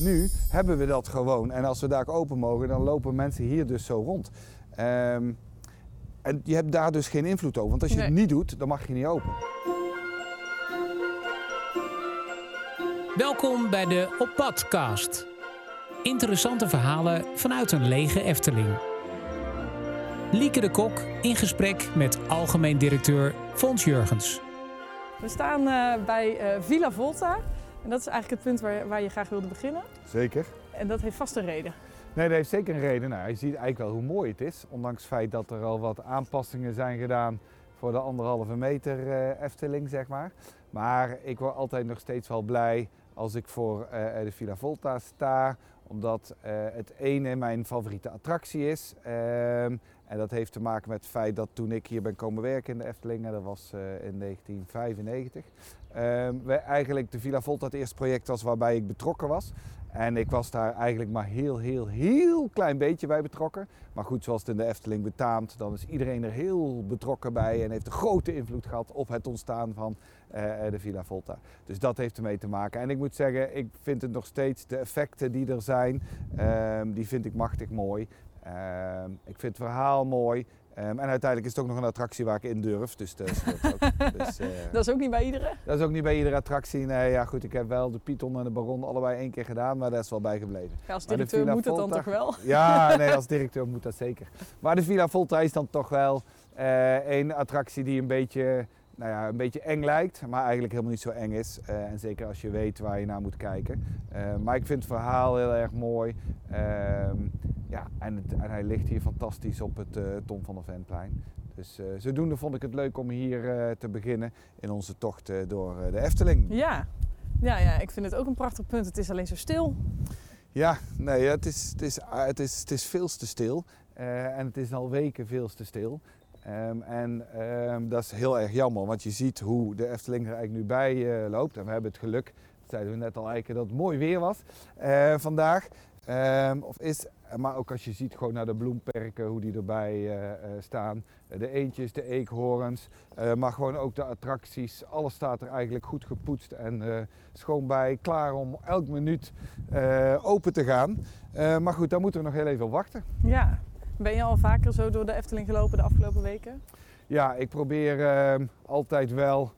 Nu hebben we dat gewoon. En als we daar open mogen, dan lopen mensen hier dus zo rond. Ehm, en je hebt daar dus geen invloed over. Want als je Nee. het niet doet, dan mag je niet open. Welkom bij de Op Padcast. Interessante verhalen vanuit een lege Efteling. Lieke de Kok in gesprek met algemeen directeur Fons Jurgens. We staan eh, bij eh, Villa Volta. En dat is eigenlijk het punt waar, waar je graag wilde beginnen. Zeker. En dat heeft vast een reden. Nee, dat heeft zeker een reden. Nou, je ziet eigenlijk wel hoe mooi het is. Ondanks het feit dat er al wat aanpassingen zijn gedaan voor de anderhalve meter eh, Efteling, zeg maar. Maar ik word altijd nog steeds wel blij als ik voor eh, de Villa Volta sta. Omdat eh, het ene mijn favoriete attractie is. En dat heeft te maken met het feit dat toen ik hier ben komen werken in de Efteling, en dat was eh, in 1995, ehm, eigenlijk de Villa Volta het eerste project was waarbij ik betrokken was. En ik was daar eigenlijk maar heel, heel, heel klein beetje bij betrokken. Maar goed, zoals het in de Efteling betaamt, dan is iedereen er heel betrokken bij en heeft een grote invloed gehad op het ontstaan van eh, de Villa Volta. Dus dat heeft ermee te maken. En ik moet zeggen, ik vind het nog steeds, de effecten die er zijn, ehm, die vind ik machtig mooi. Ehm, ik vind het verhaal mooi. Ehm, en uiteindelijk is het ook nog een attractie waar ik in durf. Dus dat ook. Dus, eh, Dat is ook niet bij iedereen. dat is ook niet bij iedere attractie. Nee, ja goed, ik heb wel de Python en de Baron allebei één keer gedaan, maar dat is wel bijgebleven. Ja, als directeur moet het dan toch wel. Ja, nee, als directeur moet dat zeker. Maar de Villa Volta is dan toch wel eh een attractie die een beetje, nou ja, een beetje eng lijkt, maar eigenlijk helemaal niet zo eng is. Eh, en zeker als je weet waar je naar moet kijken. Eh, maar ik vind het verhaal heel erg mooi. Ja, en, het- en hij ligt hier fantastisch op het eh, Tom van der Venplein. Dus eh, zodoende vond ik het leuk om hier eh, te beginnen in onze tocht door de Efteling. Ja. Ja, ja, ik vind het ook een prachtig punt. Het is alleen zo stil. Ja, nee, het is, het is, het is, het is veel te stil. En het is al weken veel te stil. Ehm, en ehm, dat is heel erg jammer, want je ziet hoe de Efteling er eigenlijk nu bij loopt. En we hebben het geluk, dat zeiden we net al eigenlijk, dat het mooi weer was vandaag. Ehm, of is, maar ook als je ziet gewoon naar de bloemperken, hoe die erbij eh, eh, staan. De eendjes, de eekhoorns, eh, maar gewoon ook de attracties. Alles staat er eigenlijk goed gepoetst en eh, schoon bij. Klaar om elk minuut eh, open te gaan. Eh, maar goed, daar moeten we nog heel even op wachten. Ja. Ben je al vaker zo door de Efteling gelopen de afgelopen weken? Ja, ik probeer ehm, altijd wel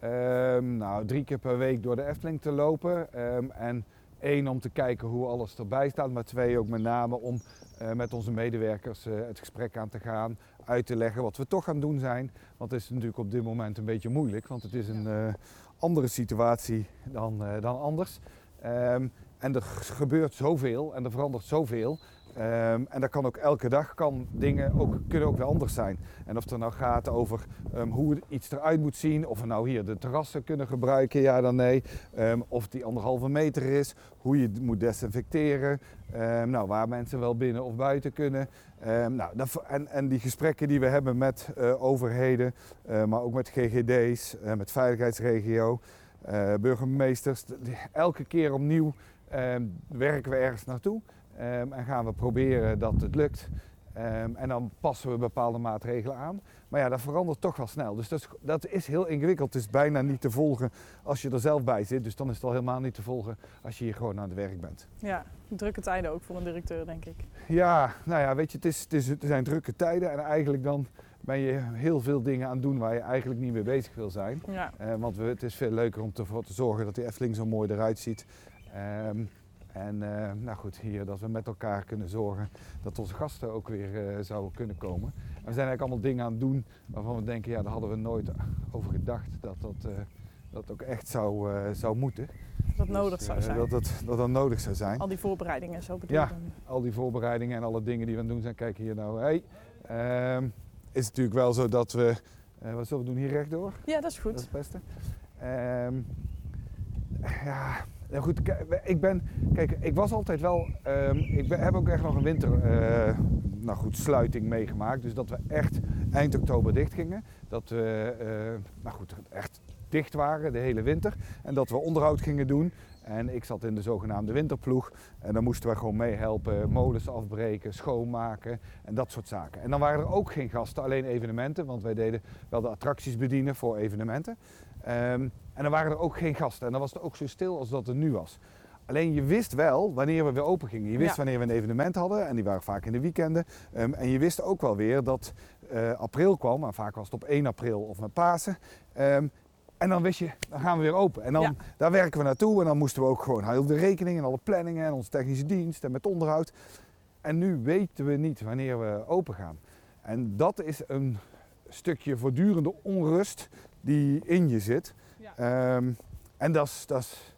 ehm, nou, drie keer per week door de Efteling te lopen. Ehm, en één om te kijken hoe alles erbij staat, maar twee ook met name om eh, met onze medewerkers eh, het gesprek aan te gaan, uit te leggen wat we toch aan het doen zijn. Want het is natuurlijk op dit moment een beetje moeilijk, want het is een eh, andere situatie dan, dan anders. Ehm, en er gebeurt zoveel en er verandert zoveel. Ehm, en dat kan ook elke dag kan dingen ook, kunnen ook weer anders zijn. En of het er nou gaat over ehm, hoe iets eruit moet zien, of we nou hier de terrassen kunnen gebruiken, ja dan nee. Ehm, of die anderhalve meter is, hoe je moet desinfecteren, nou, waar mensen wel binnen of buiten kunnen. Nou, en, en die gesprekken die we hebben met eh, overheden, eh, maar ook met GGD's, eh, met veiligheidsregio, burgemeesters. Elke keer opnieuw werken we ergens naartoe. Ehm, en gaan we proberen dat het lukt. Ehm, en dan passen we bepaalde maatregelen aan. Maar ja, dat verandert toch wel snel. Dus dat is, dat is heel ingewikkeld. Het is bijna niet te volgen als je er zelf bij zit. Dus dan is het al helemaal niet te volgen als je hier gewoon aan het werk bent. Ja, drukke tijden ook voor een directeur, denk ik. Ja, nou ja, weet je, het, is, het, is, het zijn drukke tijden. En eigenlijk dan ben je heel veel dingen aan het doen waar je eigenlijk niet mee bezig wil zijn. Ja. Eh, want we, het is veel leuker om ervoor te zorgen dat die Efteling zo mooi eruit ziet. Ehm, en eh, nou goed, hier dat we met elkaar kunnen zorgen dat onze gasten ook weer eh, zouden kunnen komen. En we zijn eigenlijk allemaal dingen aan het doen waarvan we denken, ja, daar hadden we nooit over gedacht dat dat, eh, dat ook echt zou, zou moeten. Dat nodig Dus, zou eh, zijn. Dat, dat, dat dat nodig zou zijn. Al die voorbereidingen, zo bedoel Ja. Al die voorbereidingen en alle dingen die we aan het doen zijn. Kijk hier nou, hey, ehm, is het natuurlijk wel zo dat we, wat zullen we doen hier rechtdoor? Ja, dat is Dat is goed. het beste. Ehm, ja, nou goed, ik ben, kijk, ik was altijd wel, ehm, ik heb ook echt nog een winter, eh, nou goed, sluiting meegemaakt. Dus dat we echt eind oktober dicht gingen. Dat we, eh, nou goed, echt dicht waren de hele winter. En dat we onderhoud gingen doen. En ik zat in de zogenaamde winterploeg. En dan moesten we gewoon meehelpen, molens afbreken, schoonmaken en dat soort zaken. En dan waren er ook geen gasten, alleen evenementen. Want wij deden wel de attracties bedienen voor evenementen. Ehm, en dan waren er ook geen gasten. En dan was het ook zo stil als dat het nu was. alleen je wist wel wanneer we weer open gingen. Je wist Ja. wanneer we een evenement hadden en die waren vaak in de weekenden. Ehm, en je wist ook wel weer dat eh, april kwam, en vaak was het op 1 april of met Pasen. Ehm, en dan wist je, dan gaan we weer open. En dan, Ja. daar werken we naartoe en dan moesten we ook gewoon heel de rekening en alle planningen en onze technische dienst en met onderhoud. En nu weten we niet wanneer we open gaan. En dat is een stukje voortdurende onrust die in je zit. Ehm, en dat is, dat, is,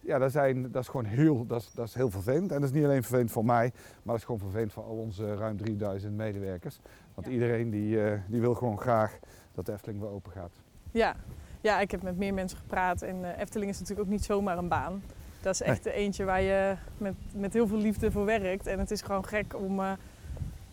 ja, dat, zijn, dat is gewoon heel, dat is, dat is heel vervelend. En dat is niet alleen vervelend voor mij, maar dat is gewoon vervelend voor al onze ruim 3000 medewerkers. Want Ja. iedereen die, eh, die wil gewoon graag dat de Efteling weer open gaat. Ja. ja, ik heb met meer mensen gepraat en eh, Efteling is natuurlijk ook niet zomaar een baan. Dat is echt eentje waar je met, met heel veel liefde voor werkt. En het is gewoon gek om, eh,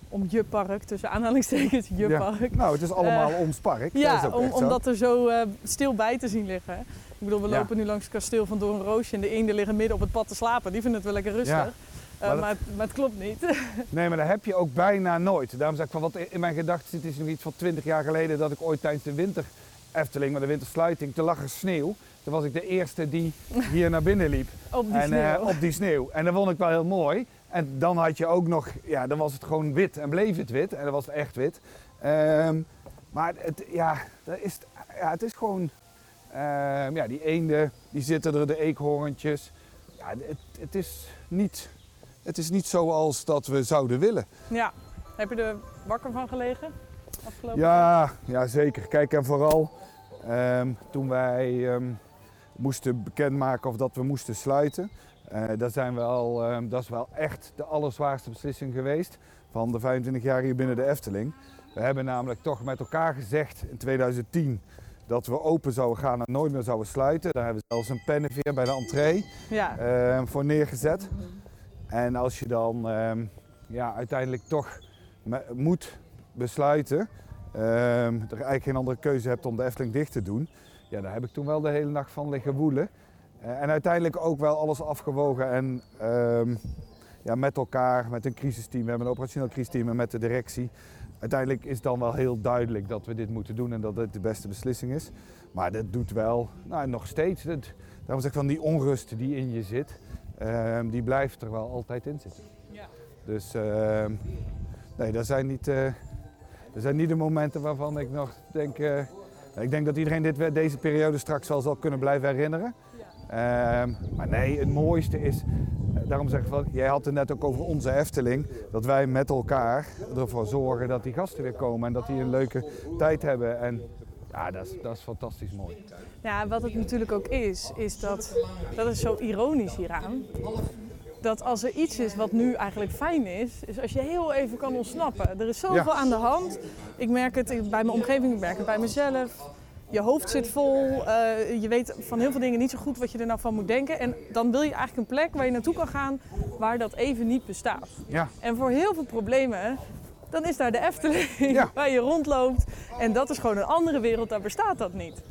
om je park, tussen aanhalingstekens, je Ja. park. Nou, het is allemaal ons park. Ja, om, echt om zo. dat er zo eh, stil bij te zien liggen. Ik bedoel, we Ja. lopen nu langs het kasteel van Doornroosje en de eenden liggen midden op het pad te slapen. Die vinden het wel lekker rustig. Ja. Eh, Maar dat- maar, het, maar het klopt niet. Nee, maar dat heb je ook bijna nooit. Daarom zeg ik van wat in mijn gedachten zit, is nog iets van 20 jaar geleden dat ik ooit tijdens de winter Efteling, met de wintersluiting, te lag er sneeuw. Toen was ik de eerste die hier naar binnen liep. op die en, eh, sneeuw. op die sneeuw. En dat vond ik wel heel mooi. En dan had je ook nog, ja, dan was het gewoon wit en bleef het wit. En dan was het echt wit. Ehm, maar het, ja, dat is, ja, het is gewoon, ehm, ja, die eenden, die zitten er, de eekhoorntjes. Ja, het, het, is niet, het is niet zoals dat we zouden willen. Ja. Heb je er wakker van gelegen? Afgelopen Ja, ja, zeker. Kijk, en vooral ehm, toen wij moesten bekendmaken of dat we moesten sluiten. Eh, dat, zijn we al, ehm, dat is wel echt de allerzwaarste beslissing geweest van de 25 jaar hier binnen de Efteling. We hebben namelijk toch met elkaar gezegd in 2010 dat we open zouden gaan en nooit meer zouden sluiten. Daar hebben we zelfs een pennenveer bij de entree Ja. ehm, voor neergezet. En als je dan ehm, ja, uiteindelijk toch moet besluiten, ehm, er eigenlijk geen andere keuze hebt om de Efteling dicht te doen, ja, daar heb ik toen wel de hele nacht van liggen woelen. Eh, en uiteindelijk ook wel alles afgewogen en ehm, ja, met elkaar, met een crisisteam, we hebben een operationeel crisisteam en met de directie. Uiteindelijk is dan wel heel duidelijk dat we dit moeten doen en dat dit de beste beslissing is. Maar dat doet wel, nou nog steeds, dat, daarom zeg ik van die onrust die in je zit, ehm, die blijft er wel altijd in zitten. Ja. Dus ehm, nee, dat zijn, niet, eh, dat zijn niet de momenten waarvan ik nog denk, eh, ik denk dat iedereen dit, deze periode straks wel zal kunnen blijven herinneren. Ehm, maar nee, het mooiste is, eh, daarom zeg ik van, jij had het net ook over onze Efteling, dat wij met elkaar ervoor zorgen dat die gasten weer komen en dat die een leuke tijd hebben. En ja, dat is, dat is fantastisch mooi. Ja, wat het natuurlijk ook is, is dat, dat is zo ironisch hieraan. Dat als er iets is wat nu eigenlijk fijn is, is als je heel even kan ontsnappen. Er is zoveel Ja. aan de hand. Ik merk het bij mijn omgeving, ik merk het bij mezelf. Je hoofd zit vol, eh, je weet van heel veel dingen niet zo goed wat je er nou van moet denken. En dan wil je eigenlijk een plek waar je naartoe kan gaan waar dat even niet bestaat. Ja, En voor heel veel problemen, dan is daar de Efteling Ja. waar je rondloopt. En dat is gewoon een andere wereld, daar bestaat dat niet.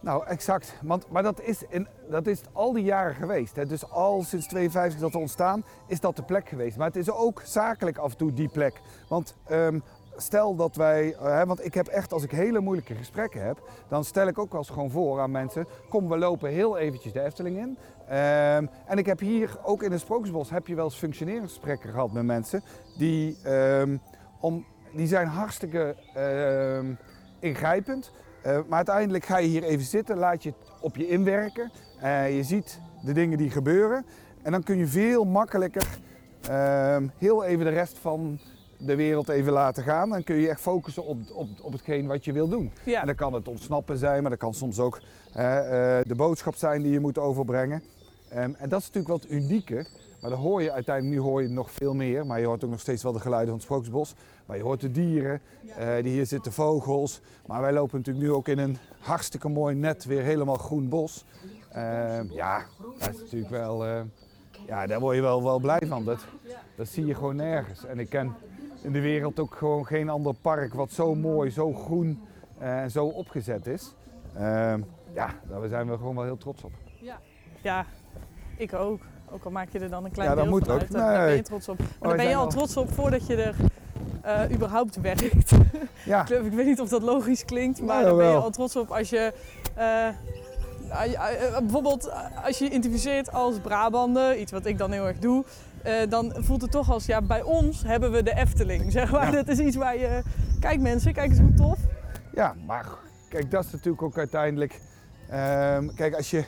Nou, exact. Want, maar dat is, in, dat is al die jaren geweest. Hè. Dus al sinds 52 dat we ontstaan, is dat de plek geweest. Maar het is ook zakelijk af en toe die plek. Want ehm, stel dat wij... eh, hè, want ik heb echt, als ik hele moeilijke gesprekken heb... dan stel ik ook wel eens gewoon voor aan mensen... kom, we lopen heel eventjes de Efteling in. Ehm, en ik heb hier, ook in het Sprookjesbos... heb je wel eens functioneringsgesprekken gehad met mensen... die, ehm, om, die zijn hartstikke ehm, ingrijpend... Uh, maar uiteindelijk ga je hier even zitten, laat je op je inwerken. Uh, je ziet de dingen die gebeuren. En dan kun je veel makkelijker heel even de rest van de wereld even laten gaan. Dan kun je echt focussen op, op, op hetgeen wat je wil doen. Ja. En dan kan het ontsnappen zijn, maar dat kan soms ook de boodschap zijn die je moet overbrengen. Um, en dat is natuurlijk wat unieke. Maar dan hoor je uiteindelijk, nu hoor je nog veel meer, maar je hoort ook nog steeds wel de geluiden van het Sprookjesbos. Maar je hoort de dieren, uh, die hier zitten vogels. Maar wij lopen natuurlijk nu ook in een hartstikke mooi net, weer helemaal groen bos. Uh, ja, dat is natuurlijk wel, uh, ja, daar word je wel, wel blij van. Dat, dat zie je gewoon nergens. En ik ken in de wereld ook gewoon geen ander park wat zo mooi, zo groen en zo opgezet is. ja, daar zijn we gewoon wel heel trots op. Ja, ja ik ook. Ook al maak je er dan een klein ja, dat deel moet van ook. uit, Nee. daar ben je trots op. Maar wij daar ben je al trots op voordat je er eh, überhaupt werkt. Ja, Ik weet niet of dat logisch klinkt, maar Ja, daar ben je al trots op als je eh, eh, eh, bijvoorbeeld eh, als je identificeert als Brabander, iets wat ik dan heel erg doe, eh, dan voelt het toch als, ja, bij ons hebben we de Efteling. Zeg maar. Ja. Dat is iets waar je, kijk mensen, kijk eens hoe tof. Ja, maar kijk, dat is natuurlijk ook uiteindelijk. ehm, kijk, als je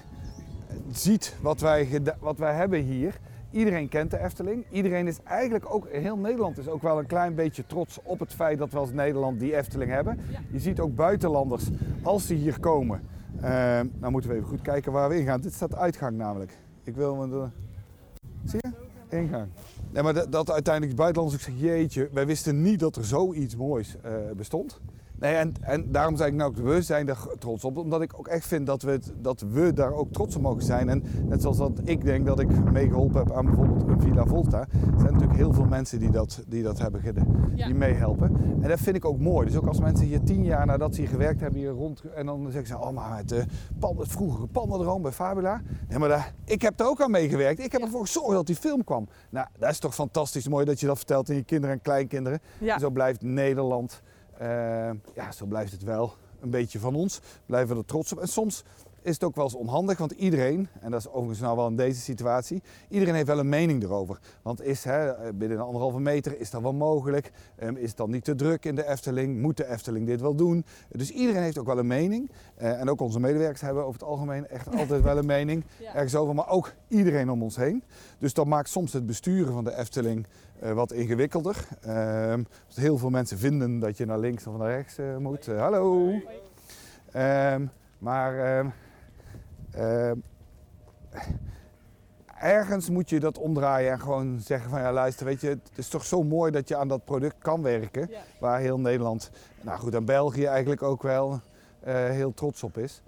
ziet wat wij, wat wij hebben hier. Iedereen kent de Efteling. Iedereen is eigenlijk ook, heel Nederland is ook wel een klein beetje trots op het feit dat we als Nederland die Efteling hebben. Je ziet ook buitenlanders, als ze hier komen. Ehm nou moeten we even goed kijken waar we ingaan. Dit staat uitgang namelijk. Ik wil me. Zie je? Ingang. Nee, maar dat, uiteindelijk de buitenlanders ook zeggen, jeetje, wij wisten niet dat er zoiets moois eh, bestond. Nee, en, en daarom zei ik nou ook, we zijn er trots op. Omdat ik ook echt vind dat we, het, dat we daar ook trots op mogen zijn. En net zoals dat ik denk dat ik meegeholpen heb aan bijvoorbeeld een Villa Volta. Er zijn natuurlijk heel veel mensen die dat, die dat hebben Ja. die meehelpen. En dat vind ik ook mooi. Dus ook als mensen hier tien jaar nadat ze hier gewerkt hebben hier rond... En dan zeggen ze, oh maar het, uh, pan, het vroegere bij Fabula. Nee, maar daar, ik heb er ook aan meegewerkt. Ik heb ervoor gezorgd dat die film kwam. Nou, dat is toch fantastisch mooi dat je dat vertelt aan je kinderen en kleinkinderen. Ja. Zo blijft Nederland, ja, zo blijft het wel een beetje van ons. Blijven we er trots op. En soms is het ook wel eens onhandig, want iedereen, en dat is overigens nou wel in deze situatie, iedereen heeft wel een mening erover. Want is hè, binnen een anderhalve meter, is dat wel mogelijk? Ehm, is het dan niet te druk in de Efteling? Moet de Efteling dit wel doen? Dus iedereen heeft ook wel een mening. Eh, en ook onze medewerkers hebben over het algemeen echt altijd wel een mening Ja. ergens over, maar ook iedereen om ons heen. Dus dat maakt soms het besturen van de Efteling eh, wat ingewikkelder. Ehm, heel veel mensen vinden dat je naar links of naar rechts eh, moet. Eh, hallo. Ehm, maar ehm, ergens moet je dat omdraaien en gewoon zeggen van ja luister, weet je, het is toch zo mooi dat je aan dat product kan werken. Ja. Waar heel Nederland, nou goed, en België eigenlijk ook wel eh, heel trots op is.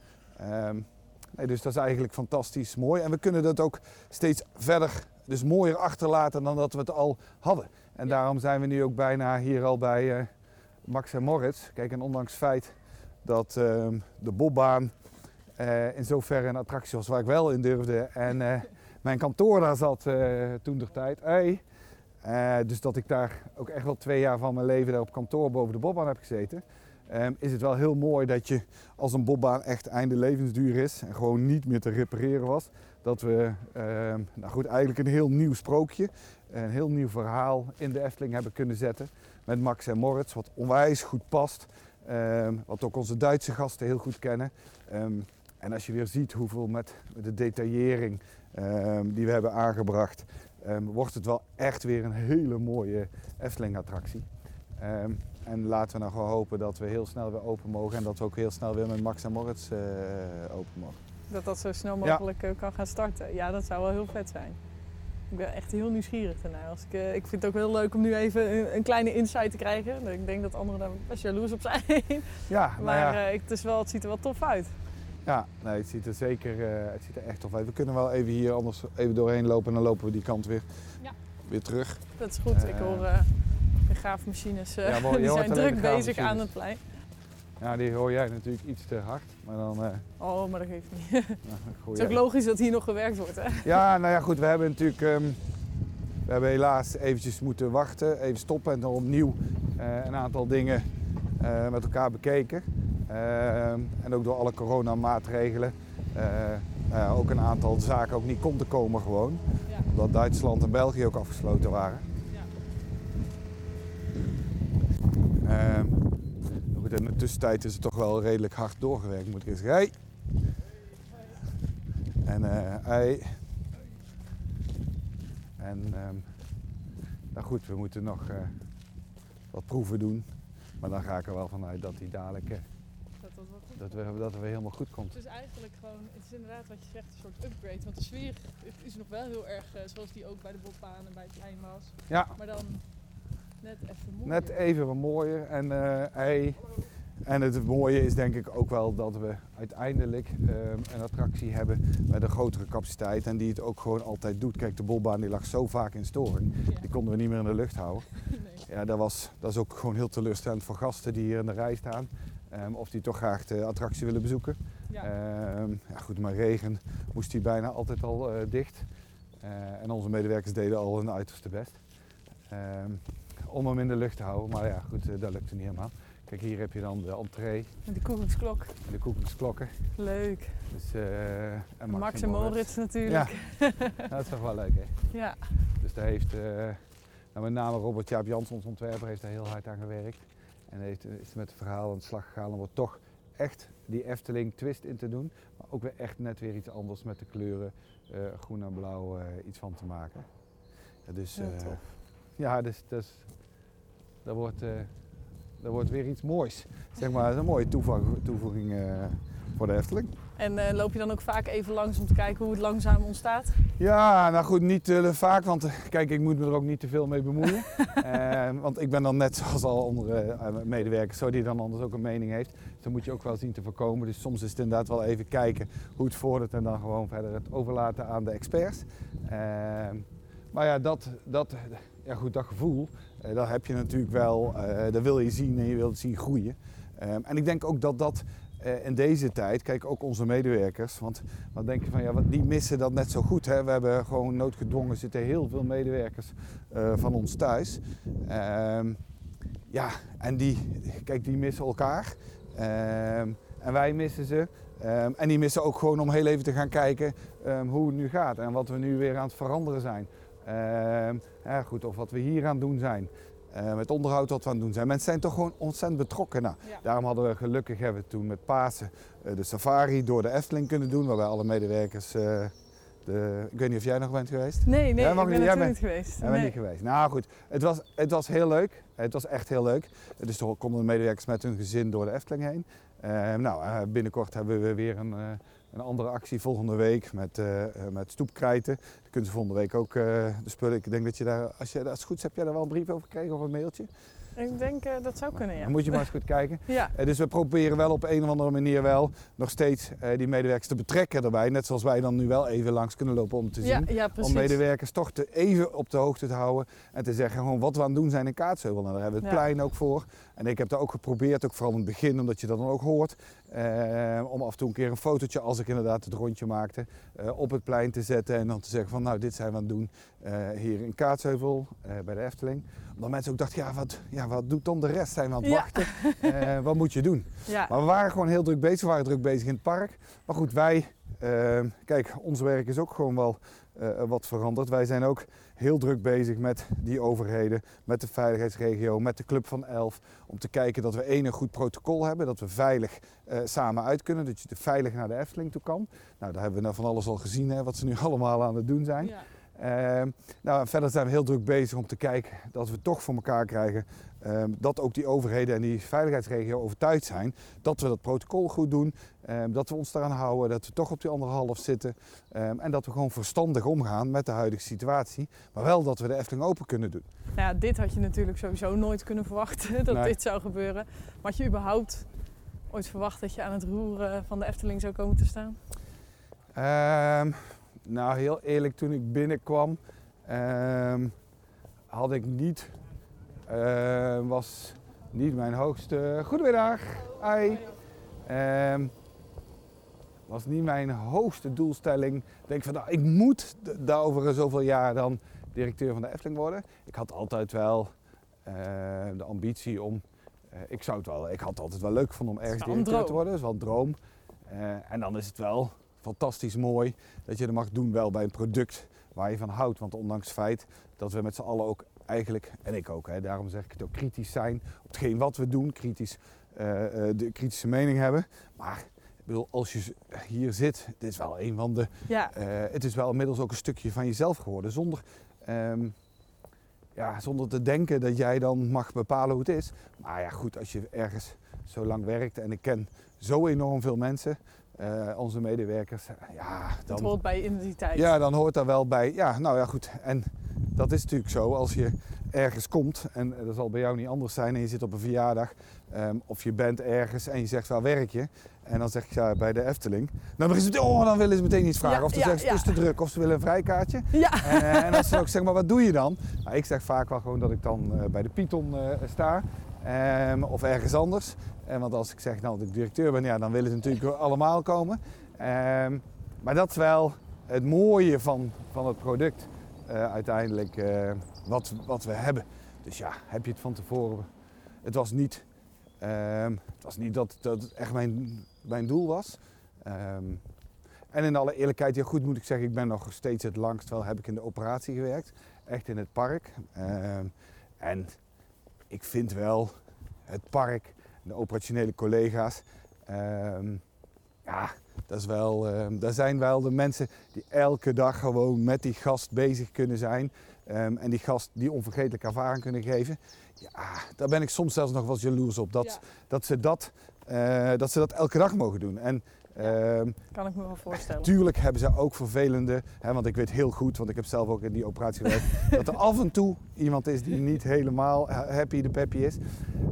Nee, dus dat is eigenlijk fantastisch mooi. En we kunnen dat ook steeds verder, dus mooier achterlaten dan dat we het al hadden. En daarom zijn we nu ook bijna hier al bij eh, Max en Moritz. Kijk, en ondanks het feit dat ehm, de bobbaan eh, in zoverre een attractie was waar ik wel in durfde. En eh, mijn kantoor daar zat toen de tijd. Hey. Dus dat ik daar ook echt wel twee jaar van mijn leven daar op kantoor boven de bobbaan heb gezeten. ehm, is het wel heel mooi dat je als een bobbaan echt einde levensduur is en gewoon niet meer te repareren was. Dat we ehm, nou goed, eigenlijk een heel nieuw sprookje, een heel nieuw verhaal in de Efteling hebben kunnen zetten. Met Max en Moritz, wat onwijs goed past. ehm, wat ook onze Duitse gasten heel goed kennen. Ehm, en als je weer ziet hoeveel met de detaillering die we hebben aangebracht, wordt het wel echt weer een hele mooie Efteling-attractie. En laten we nou gewoon hopen dat we heel snel weer open mogen en dat we ook heel snel weer met Max en Moritz eh, open mogen. Dat dat zo snel mogelijk eh, kan gaan starten. Ja, dat zou wel heel vet zijn. Ik ben echt heel nieuwsgierig daarnaar. Als ik, eh, ik vind het ook heel leuk om nu even een, een kleine insight te krijgen. Ik denk dat anderen daar best jaloers op zijn. Ja, nou maar ja, eh, ik- het, is wel, het ziet er wel tof uit. ja nee, het ziet er zeker eh, het ziet er echt tof uit. We kunnen wel even hier anders even doorheen lopen en dan lopen we die kant weer, Ja. weer terug. Dat is goed. ik Eh. hoor eh, de graafmachines. eh, Ja, maar die zijn druk bezig aan het plein. Ja, die hoor jij natuurlijk iets te hard, maar dan eh, Oh, maar dat geeft niet. nou, Het is ook logisch dat hier nog gewerkt wordt. Hè? Ja, nou ja, goed, we hebben natuurlijk ehm, we hebben helaas eventjes moeten wachten, even stoppen en dan opnieuw eh, een aantal dingen eh, met elkaar bekeken. Ehm, en ook door alle coronamaatregelen. nou ook een aantal zaken ook niet kon te komen gewoon. Ja. Omdat Duitsland en België ook afgesloten waren. Ja. In de tussentijd is het toch wel redelijk hard doorgewerkt, moet ik eens zeggen. Hey. En eh hey. En ehm, nou goed, we moeten nog eh, wat proeven doen. Maar dan ga ik er wel vanuit dat die dadelijk eh, Dat dat dat we, dat we helemaal goed komt. Het is eigenlijk gewoon, het is inderdaad wat je zegt, een soort upgrade. Want de sfeer is nog wel heel erg zoals die ook bij de Bobbaan en bij het plein was. Ja, Maar dan net even mooier. net even wat mooier. En, eh, hey. en het mooie is denk ik ook wel dat we uiteindelijk ehm, een attractie hebben met een grotere capaciteit. En die het ook gewoon altijd doet. Kijk, de bolbaan die lag zo vaak in storing. Ja. Die konden we niet meer in de lucht houden. Nee. Ja, dat, was, dat is ook gewoon heel teleurstellend voor gasten die hier in de rij staan. ehm, of die toch graag de attractie willen bezoeken. Ja. Ehm, ja, goed, maar regen moest die bijna altijd al eh, dicht. Eh, en onze medewerkers deden al hun uiterste best. Om hem in de lucht te houden. Maar ja, goed, eh, dat lukte niet helemaal. Kijk, hier heb je dan de entree Met die koekoeksklok. en de koekjesklokken. Leuk. Dus, eh, en Max, en Moritz natuurlijk. Ja. Dat is toch wel leuk, hè? Ja. Dus daar heeft eh, nou, met name Robert Jaap Jans, ons ontwerper, heeft daar heel hard aan gewerkt. En heeft, is met het verhaal aan de slag gegaan om er toch echt die Efteling twist in te doen. Maar ook weer echt net weer iets anders met de kleuren groen en blauw iets van te maken. Ja, dus ja, dus, dus dat, wordt, dat wordt weer iets moois. Zeg maar, dat is een mooie toevoeging, eh, voor de Efteling. En eh, loop je dan ook vaak even langs om te kijken hoe het langzaam ontstaat? Ja, nou goed, niet te vaak, want kijk, ik moet me er ook niet te veel mee bemoeien. Want ik ben dan net zoals al andere medewerkers, zo die dan anders ook een mening heeft. Dus dat moet je ook wel zien te voorkomen. Dus soms is het inderdaad wel even kijken hoe het vordert en dan gewoon verder het overlaten aan de experts. Maar ja, dat, dat, ja goed, dat gevoel, eh, dat heb je natuurlijk wel, eh, dat wil je zien en je wilt zien groeien. Ehm, en ik denk ook dat dat eh, in deze tijd, kijk ook onze medewerkers, want dan denk je van ja, die missen dat net zo goed. Hè? We hebben gewoon noodgedwongen zitten heel veel medewerkers van ons thuis. Ehm, ja, en die, kijk, die missen elkaar. Ehm, en wij missen ze. En die missen ook gewoon om heel even te gaan kijken hoe het nu gaat en wat we nu weer aan het veranderen zijn. Ehm, ja, goed, of wat we hier aan het doen zijn. Ehm, het onderhoud wat we aan het doen zijn. Mensen zijn toch gewoon ontzettend betrokken. Nou, Ja. Daarom hadden we gelukkig hebben we toen met Pasen eh, de safari door de Efteling kunnen doen. Waarbij alle medewerkers, eh, de, ik weet niet of jij nog bent geweest. Nee, nee, ik ben niet- jij natuurlijk bent- niet geweest. Jij bent niet geweest. Nou goed, het was, het was heel leuk. Het was echt heel leuk. Dus toen konden de medewerkers met hun gezin door de Efteling heen. Eh, nou, eh, binnenkort hebben we weer een, een andere actie volgende week met, eh, eh, met stoepkrijten. Dan kunnen ze volgende week ook eh, de spullen. Ik denk dat je daar, als, je, als het goed is, heb jij daar wel een brief over gekregen of een mailtje? Ik denk dat zou kunnen, ja. Dan moet je maar eens goed kijken. Ja, dus we proberen wel op een of andere manier wel nog steeds die medewerkers te betrekken erbij. Net zoals wij dan nu wel even langs kunnen lopen om te zien. ja, ja, Om medewerkers toch te even op de hoogte te houden en te zeggen gewoon wat we aan het doen zijn in Kaatsheuvel. Nou, daar hebben we het plein ook voor. En ik heb daar ook geprobeerd, ook vooral in het begin, omdat je dat dan ook hoort, eh, om af en toe een keer een fotootje, als ik inderdaad het rondje maakte, eh, op het plein te zetten en dan te zeggen van nou dit zijn we aan het doen eh, hier in Kaatsheuvel bij de Efteling. Omdat mensen ook dachten, ja wat, ja wat doet dan de rest? Zijn we aan het wachten? Wat moet je doen? Ja, Maar we waren gewoon heel druk bezig. We waren druk bezig in het park. Maar goed, wij, kijk, ons werk is ook gewoon wel eh, wat veranderd. Wij zijn ook heel druk bezig met die overheden, met de veiligheidsregio, met de Club van Elf. Om te kijken dat we één een goed protocol hebben, dat we veilig eh, samen uit kunnen. Dat je veilig naar de Efteling toe kan. Nou, daar hebben we nou van alles al gezien, hè, wat ze nu allemaal aan het doen zijn. ja. Ehm, nou, verder zijn we heel druk bezig om te kijken dat we toch voor elkaar krijgen dat ook die overheden en die veiligheidsregio overtuigd zijn dat we dat protocol goed doen, ehm, dat we ons daaraan houden, dat we toch op die anderhalf zitten ehm, en dat we gewoon verstandig omgaan met de huidige situatie, maar wel dat we de Efteling open kunnen doen. Nou ja, dit had je natuurlijk sowieso nooit kunnen verwachten, dat Nee. dit zou gebeuren. Maar had je überhaupt ooit verwacht dat je aan het roeren van de Efteling zou komen te staan? Ehm, nou, heel eerlijk, toen ik binnenkwam, ehm, had ik niet, ehm, was niet mijn hoogste. Goedemiddag, hi. Ehm, was niet mijn hoogste doelstelling. Denk van, nou, ik moet daar over zoveel jaar dan directeur van de Efteling worden. Ik had altijd wel eh, de ambitie om, eh, ik zou het wel, ik had het altijd wel leuk gevonden om ergens directeur te worden. Dat is wel een droom. Eh, en dan is het wel fantastisch mooi dat je dat mag doen wel bij een product waar je van houdt. Want ondanks het feit dat we met z'n allen ook eigenlijk, en ik ook, hè, daarom zeg ik het ook, kritisch zijn op hetgeen wat we doen, kritisch, eh, eh, de kritische mening hebben. Maar ik bedoel, als je hier zit, dit is wel een van de, Ja, eh, het is wel inmiddels ook een stukje van jezelf geworden. Zonder, ehm, ja, zonder te denken dat jij dan mag bepalen hoe het is. Maar ja, goed, als je ergens zo lang werkt en ik ken zo enorm veel mensen, onze medewerkers, ja, dan, hoort bij identiteit. ja, dan hoort daar wel bij. Ja, nou ja, goed. En dat is natuurlijk zo als je ergens komt, en dat zal bij jou niet anders zijn, en je zit op een verjaardag, ehm, of je bent ergens en je zegt waar werk je, en dan zeg ik ja, bij de Efteling, dan, het, oh, dan willen ze meteen iets vragen. Ja, of dan ja, zeggen ze het is te druk, of ze willen een vrijkaartje. Ja, En, en als ze ook zeggen, maar wat doe je dan? Nou, ik zeg vaak wel gewoon dat ik dan eh, bij de Python eh, sta. ehm, of ergens anders. En want als ik zeg nou, dat ik directeur ben, ja, dan willen ze natuurlijk allemaal komen. Ehm, maar dat is wel het mooie van, van het product eh, uiteindelijk eh, wat, wat we hebben. Dus ja, heb je het van tevoren. Het was niet Ehm, het was niet dat, dat het echt mijn, mijn doel was. Ehm, en in alle eerlijkheid, ja goed moet ik zeggen, ik ben nog steeds het langst wel heb ik in de operatie gewerkt. Echt in het park. Ehm, en ik vind wel het park, de operationele collega's, ja, dat, is wel, ehm, dat zijn wel de mensen die elke dag gewoon met die gast bezig kunnen zijn. ehm, en die gast die onvergetelijke ervaring kunnen geven. Ja, daar ben ik soms zelfs nog wel jaloers op. Dat, Ja. dat, ze, dat, eh, dat ze dat elke dag mogen doen. En ehm, Kan ik me wel voorstellen. Tuurlijk hebben ze ook vervelende, hè, want ik weet heel goed, want ik heb zelf ook in die operatie gewerkt, dat er af en toe iemand is die niet helemaal ha- happy de peppy is.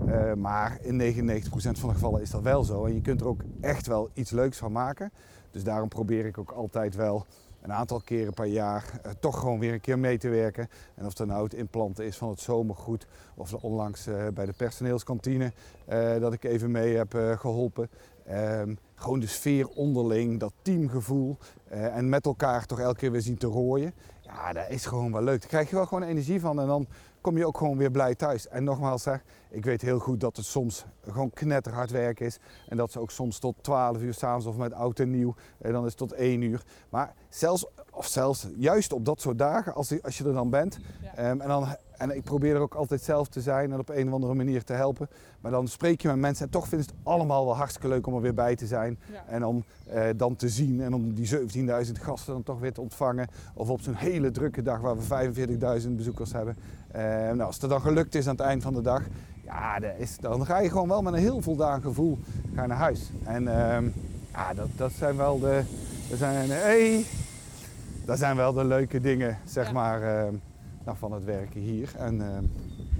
Eh, maar in 99% van de gevallen is dat wel zo. En je kunt er ook echt wel iets leuks van maken. Dus daarom probeer ik ook altijd wel een aantal keren per jaar eh, toch gewoon weer een keer mee te werken. En of dat nou het implanten is van het zomergoed of onlangs eh, bij de personeelskantine eh, dat ik even mee heb eh, geholpen. Ehm, gewoon de sfeer onderling, dat teamgevoel eh, en met elkaar toch elke keer weer zien te rooien. Ja, dat is gewoon wel leuk. Daar krijg je wel gewoon energie van en dan kom je ook gewoon weer blij thuis. En nogmaals ik weet heel goed dat het soms gewoon knetterhard werk is. En dat ze ook soms tot 12 uur s'avonds of met oud en nieuw, en dan is het tot 1 uur. Maar zelfs, of zelfs juist op dat soort dagen, als, je- als je er dan bent. Ja. ehm, en, dan, en ik probeer er ook altijd zelf te zijn en op een of andere manier te helpen. Maar dan spreek je met mensen en toch vinden ze het allemaal wel hartstikke leuk om er weer bij te zijn. Ja. En om eh, dan te zien en om die 17.000 gasten dan toch weer te ontvangen. Of op zo'n hele drukke dag waar we 45.000 bezoekers hebben. Eh, nou, als het dan gelukt is aan het eind van de dag, ja, dat is, dan ga je gewoon wel met een heel voldaan gevoel ga naar huis. En ehm, ja, dat, dat zijn wel de, dat zijn, hey, dat zijn wel de leuke dingen, zeg Ja. maar, ehm, nou, van het werken hier. En, ehm,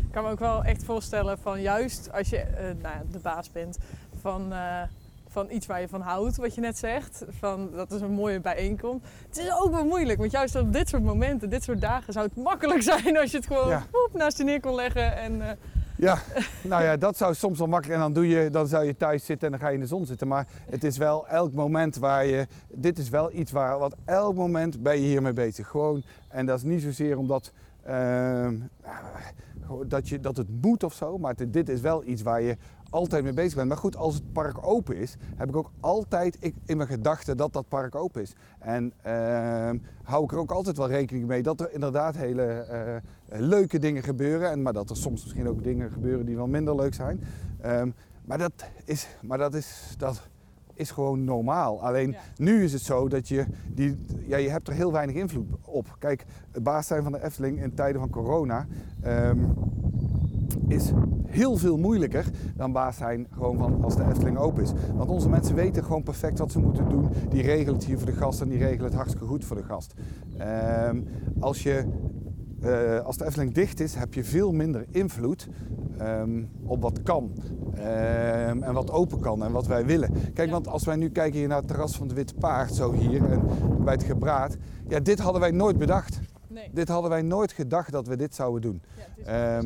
Ik kan me ook wel echt voorstellen van juist als je eh, nou, de baas bent van, eh, van iets waar je van houdt, wat je net zegt. Van, dat is een mooie bijeenkomst. Het is ook wel moeilijk, want juist op dit soort momenten, dit soort dagen zou het makkelijk zijn als je het gewoon Ja. woep, naast je neer kon leggen. En, eh, Ja, nou ja, dat zou soms wel makkelijk. En dan, doe je, dan zou je thuis zitten en dan ga je in de zon zitten. Maar het is wel elk moment waar je. Dit is wel iets waar. Wat elk moment ben je hiermee bezig. Gewoon. En dat is niet zozeer omdat. Ehm, dat, je, dat het moet of zo. Maar dit is wel iets waar je altijd mee bezig bent. Maar goed, als het park open is, heb ik ook altijd ik, in mijn gedachten dat dat park open is. En ehm, hou ik er ook altijd wel rekening mee dat er inderdaad hele eh, leuke dingen gebeuren. En, maar dat er soms misschien ook dingen gebeuren die wel minder leuk zijn. Ehm, maar dat is, maar dat is, dat is gewoon normaal. Alleen Ja. nu is het zo dat je, die, ja, je hebt er heel weinig invloed op. Kijk, het baas zijn van de Efteling in tijden van corona ehm, is heel veel moeilijker dan baas zijn gewoon van als de Efteling open is. Want onze mensen weten gewoon perfect wat ze moeten doen. Die regelen het hier voor de gast en die regelen het hartstikke goed voor de gast. Ehm, als, je, eh, als de Efteling dicht is, heb je veel minder invloed ehm, op wat kan. Ehm, en wat open kan en wat wij willen. Kijk, want als wij nu kijken hier naar het terras van de Witte Paard, zo hier, en bij het gebraad. Ja, dit hadden wij nooit bedacht. nee. Dit hadden wij nooit gedacht dat we dit zouden doen. Ja,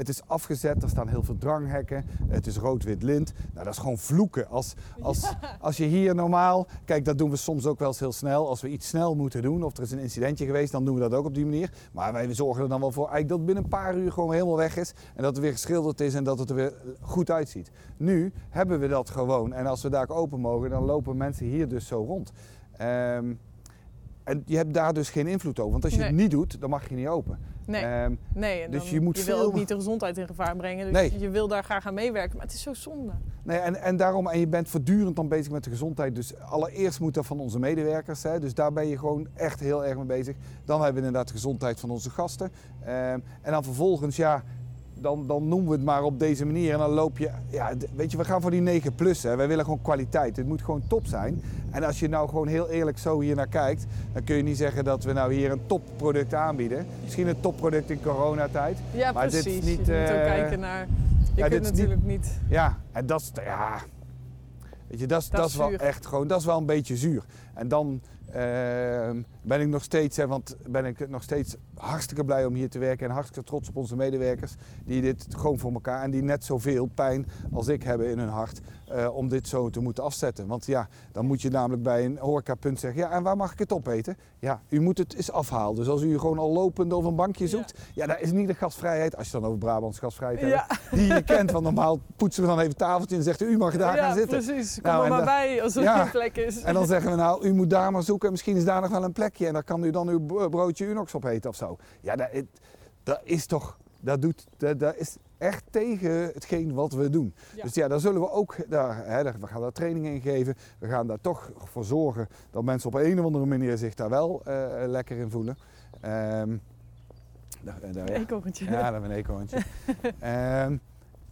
het is afgezet, er staan heel veel dranghekken, het is rood-wit lint. Nou, dat is gewoon vloeken. Als, als, als je hier normaal, kijk dat doen we soms ook wel eens heel snel. Als we iets snel moeten doen of er is een incidentje geweest, dan doen we dat ook op die manier. Maar wij zorgen er dan wel voor eigenlijk dat het binnen een paar uur gewoon helemaal weg is. En dat het weer geschilderd is en dat het er weer goed uitziet. Nu hebben we dat gewoon. En als we daar open mogen, dan lopen mensen hier dus zo rond. Ehm, en je hebt daar dus geen invloed over. Want als je het niet doet, dan mag je niet open. Nee, Ehm, nee en dus dan- je moet wil veel- ook niet de gezondheid in gevaar brengen. Dus Nee. je wil daar graag aan meewerken, maar het is zo zonde. Nee, en, en daarom, en je bent voortdurend dan bezig met de gezondheid. Dus allereerst moet dat van onze medewerkers. Hè, dus daar ben je gewoon echt heel erg mee bezig. Dan hebben we inderdaad de gezondheid van onze gasten. Ehm, en dan vervolgens, ja, dan, dan noemen we het maar op deze manier. En dan loop je, ja, weet je, we gaan voor die 9 plus. Hè. Wij willen gewoon kwaliteit. Het moet gewoon top zijn. En als je nou gewoon heel eerlijk zo hier naar kijkt, dan kun je niet zeggen dat we nou hier een topproduct aanbieden. Misschien een topproduct in coronatijd. Ja, Maar dit is niet, je moet ook eh, kijken naar... Je ja, kunt niet- natuurlijk niet... Ja, en dat is, ja, weet je, dat is, Dat dat is wel echt gewoon, dat is wel een beetje zuur. En dan, ben ik nog steeds, hè, want ben ik nog steeds hartstikke blij om hier te werken en hartstikke trots op onze medewerkers die dit gewoon voor elkaar en die net zoveel pijn als ik hebben in hun hart eh, om dit zo te moeten afzetten. Want ja, dan moet je namelijk bij een horecapunt zeggen, ja en waar mag ik het opeten? Ja, u moet het eens afhalen. Dus als u gewoon al lopend of een bankje zoekt, ja, daar is niet de gastvrijheid, als je dan over Brabants gastvrijheid hebt, die je kent. Want normaal poetsen we dan even tafeltje en zegt u, mag daar gaan zitten. precies. Kom Nou, er en maar bij als er geen plek is. En dan zeggen we nou, u moet daar maar zoeken. Misschien is daar nog wel een plekje. En dan kan u dan uw bro- broodje Unox opeten of zo. Ja, dat, dat is toch, dat, doet, dat, dat is echt tegen hetgeen wat we doen. Ja. Dus ja, daar zullen we ook, daar, hè, daar- we gaan daar trainingen in geven. We gaan daar toch voor zorgen dat mensen op een of andere manier zich daar wel eh, lekker in voelen. Ehm, daar, daar- Een eekhoorntje. ja, dat ben ik hoontje. Ehm,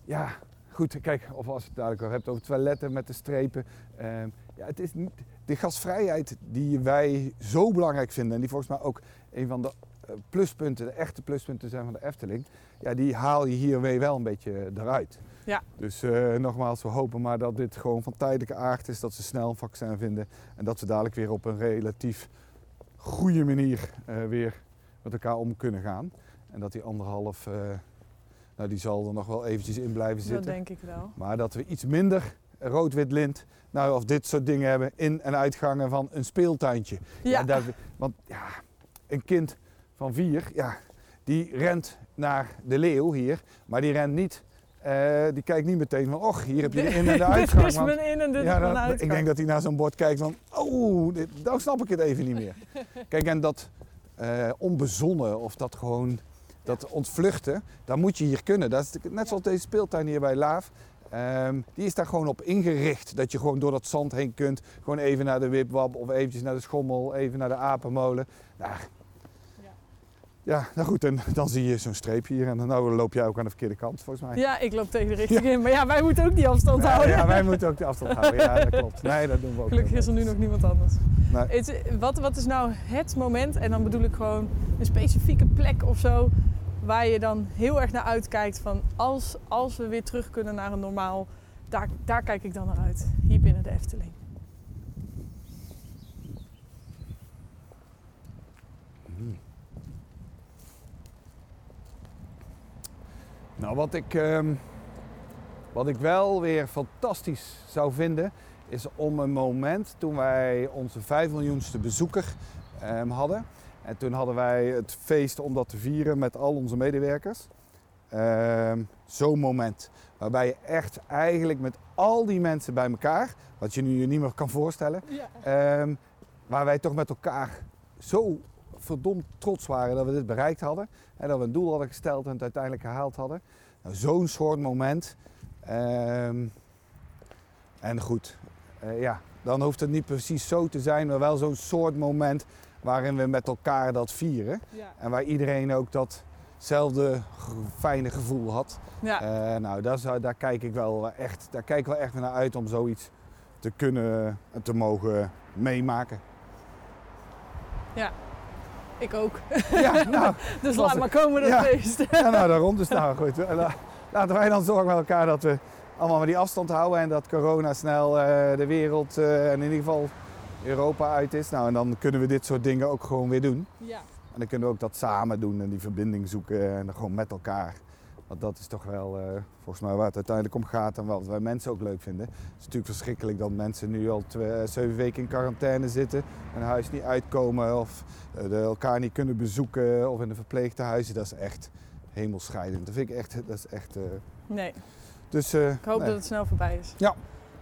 ja, goed, kijk, of als je het dadelijk wel hebt over toiletten met de strepen. Ehm, ja, het is niet de gasvrijheid die wij zo belangrijk vinden en die volgens mij ook een van de eh, pluspunten, de echte pluspunten zijn van de Efteling. Ja, die haal je hiermee wel een beetje eruit. Ja. Dus eh, nogmaals, we hopen maar dat dit gewoon van tijdelijke aard is, dat ze snel een vaccin vinden en dat we dadelijk weer op een relatief goede manier eh, weer met elkaar om kunnen gaan. En dat die anderhalf, nou die zal er nog wel eventjes in blijven Dat zitten. denk ik wel. Maar dat we iets minder rood-wit lint, nou of dit soort dingen hebben, in- en uitgangen van een speeltuintje. Ja, dat, want ja, een kind van vier, ja, die rent naar de leeuw hier, maar die rent niet, eh, die kijkt niet meteen van, och, hier heb je de in- en de uitgang. dit is mijn in en dit ja, dan- uitgang. ik denk dat hij naar zo'n bord kijkt van, oh, dit, dan snap ik het even niet meer. Kijk, en dat eh, onbezonnen of dat gewoon, dat ontvluchten, dat moet je hier kunnen. Dat is net zoals deze speeltuin hier bij Laaf. Ehm, die is daar gewoon op ingericht. Dat je gewoon door dat zand heen kunt. Gewoon even naar de wipwap of eventjes naar de schommel, even naar de apenmolen. Nou, Ja. ja, nou goed, en dan zie je zo'n streepje hier en dan nou, loop jij ook aan de verkeerde kant volgens mij. Ja, ik loop tegen de richting in. Maar ja, wij moeten ook die afstand houden. ja, wij moeten ook de afstand houden. Ja, dat klopt. Nee, dat doen we ook. Gelukkig is er nu nog niemand anders. Nee. Wat, wat is nou het moment, en dan bedoel ik gewoon een specifieke plek of zo, waar je dan heel erg naar uitkijkt van als, als we weer terug kunnen naar een normaal, daar, daar kijk ik dan naar uit. Hier binnen de Efteling. Nou, wat ik, ehm, wat ik wel weer fantastisch zou vinden, is om een moment toen wij onze 5 miljoenste bezoeker ehm, hadden. En toen hadden wij het feest om dat te vieren met al onze medewerkers. Ehm, Zo'n moment. Waarbij je echt eigenlijk met al die mensen bij elkaar, wat je nu je niet meer kan voorstellen, Ja. Ehm, waar wij toch met elkaar zo verdomd trots waren dat we dit bereikt hadden. En dat we een doel hadden gesteld en het uiteindelijk gehaald hadden. Nou, Zo'n soort moment. Ehm, en goed, eh, ja, dan hoeft het niet precies zo te zijn, maar wel zo'n soort moment waarin we met elkaar dat vieren. Ja. En waar iedereen ook datzelfde fijne gevoel had. Ja. Eh, nou, daar, zou, daar kijk ik wel echt, daar kijk ik wel echt naar uit om zoiets te kunnen en te mogen meemaken. ik ook. Ja, nou, Dus laat maar komen dat Ja. feest. ja, nou daarom. Dus nou goed, eh, la- laten wij dan zorgen met elkaar dat we allemaal maar die afstand houden en dat corona snel eh, de wereld eh, en in ieder geval Europa uit is. Nou, en dan kunnen we dit soort dingen ook gewoon weer doen. Ja. En dan kunnen we ook dat samen doen en die verbinding zoeken en dan gewoon met elkaar. Want dat is toch wel eh, volgens mij waar het uiteindelijk om gaat en wat wij mensen ook leuk vinden. Het is natuurlijk verschrikkelijk dat mensen nu al twee, eh, zeven weken in quarantaine zitten, hun huis niet uitkomen of de- elkaar niet kunnen bezoeken of in de verpleegtehuizen. Dat is echt hemelscheidend. Dat vind ik echt, dat is echt. Nee, dus ik hoop nee, dat het snel voorbij is. Ja.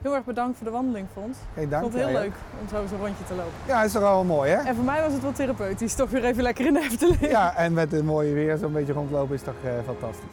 Heel erg bedankt voor de wandeling, Fons. geen Ik dank. vond het heel Ja, leuk om zo zo'n rondje te lopen. Ja, is toch wel mooi hè? En voor mij was het wel therapeutisch. Toch weer even lekker in de Efteling. Ja, en met het mooie weer zo'n beetje rondlopen is toch eh, fantastisch.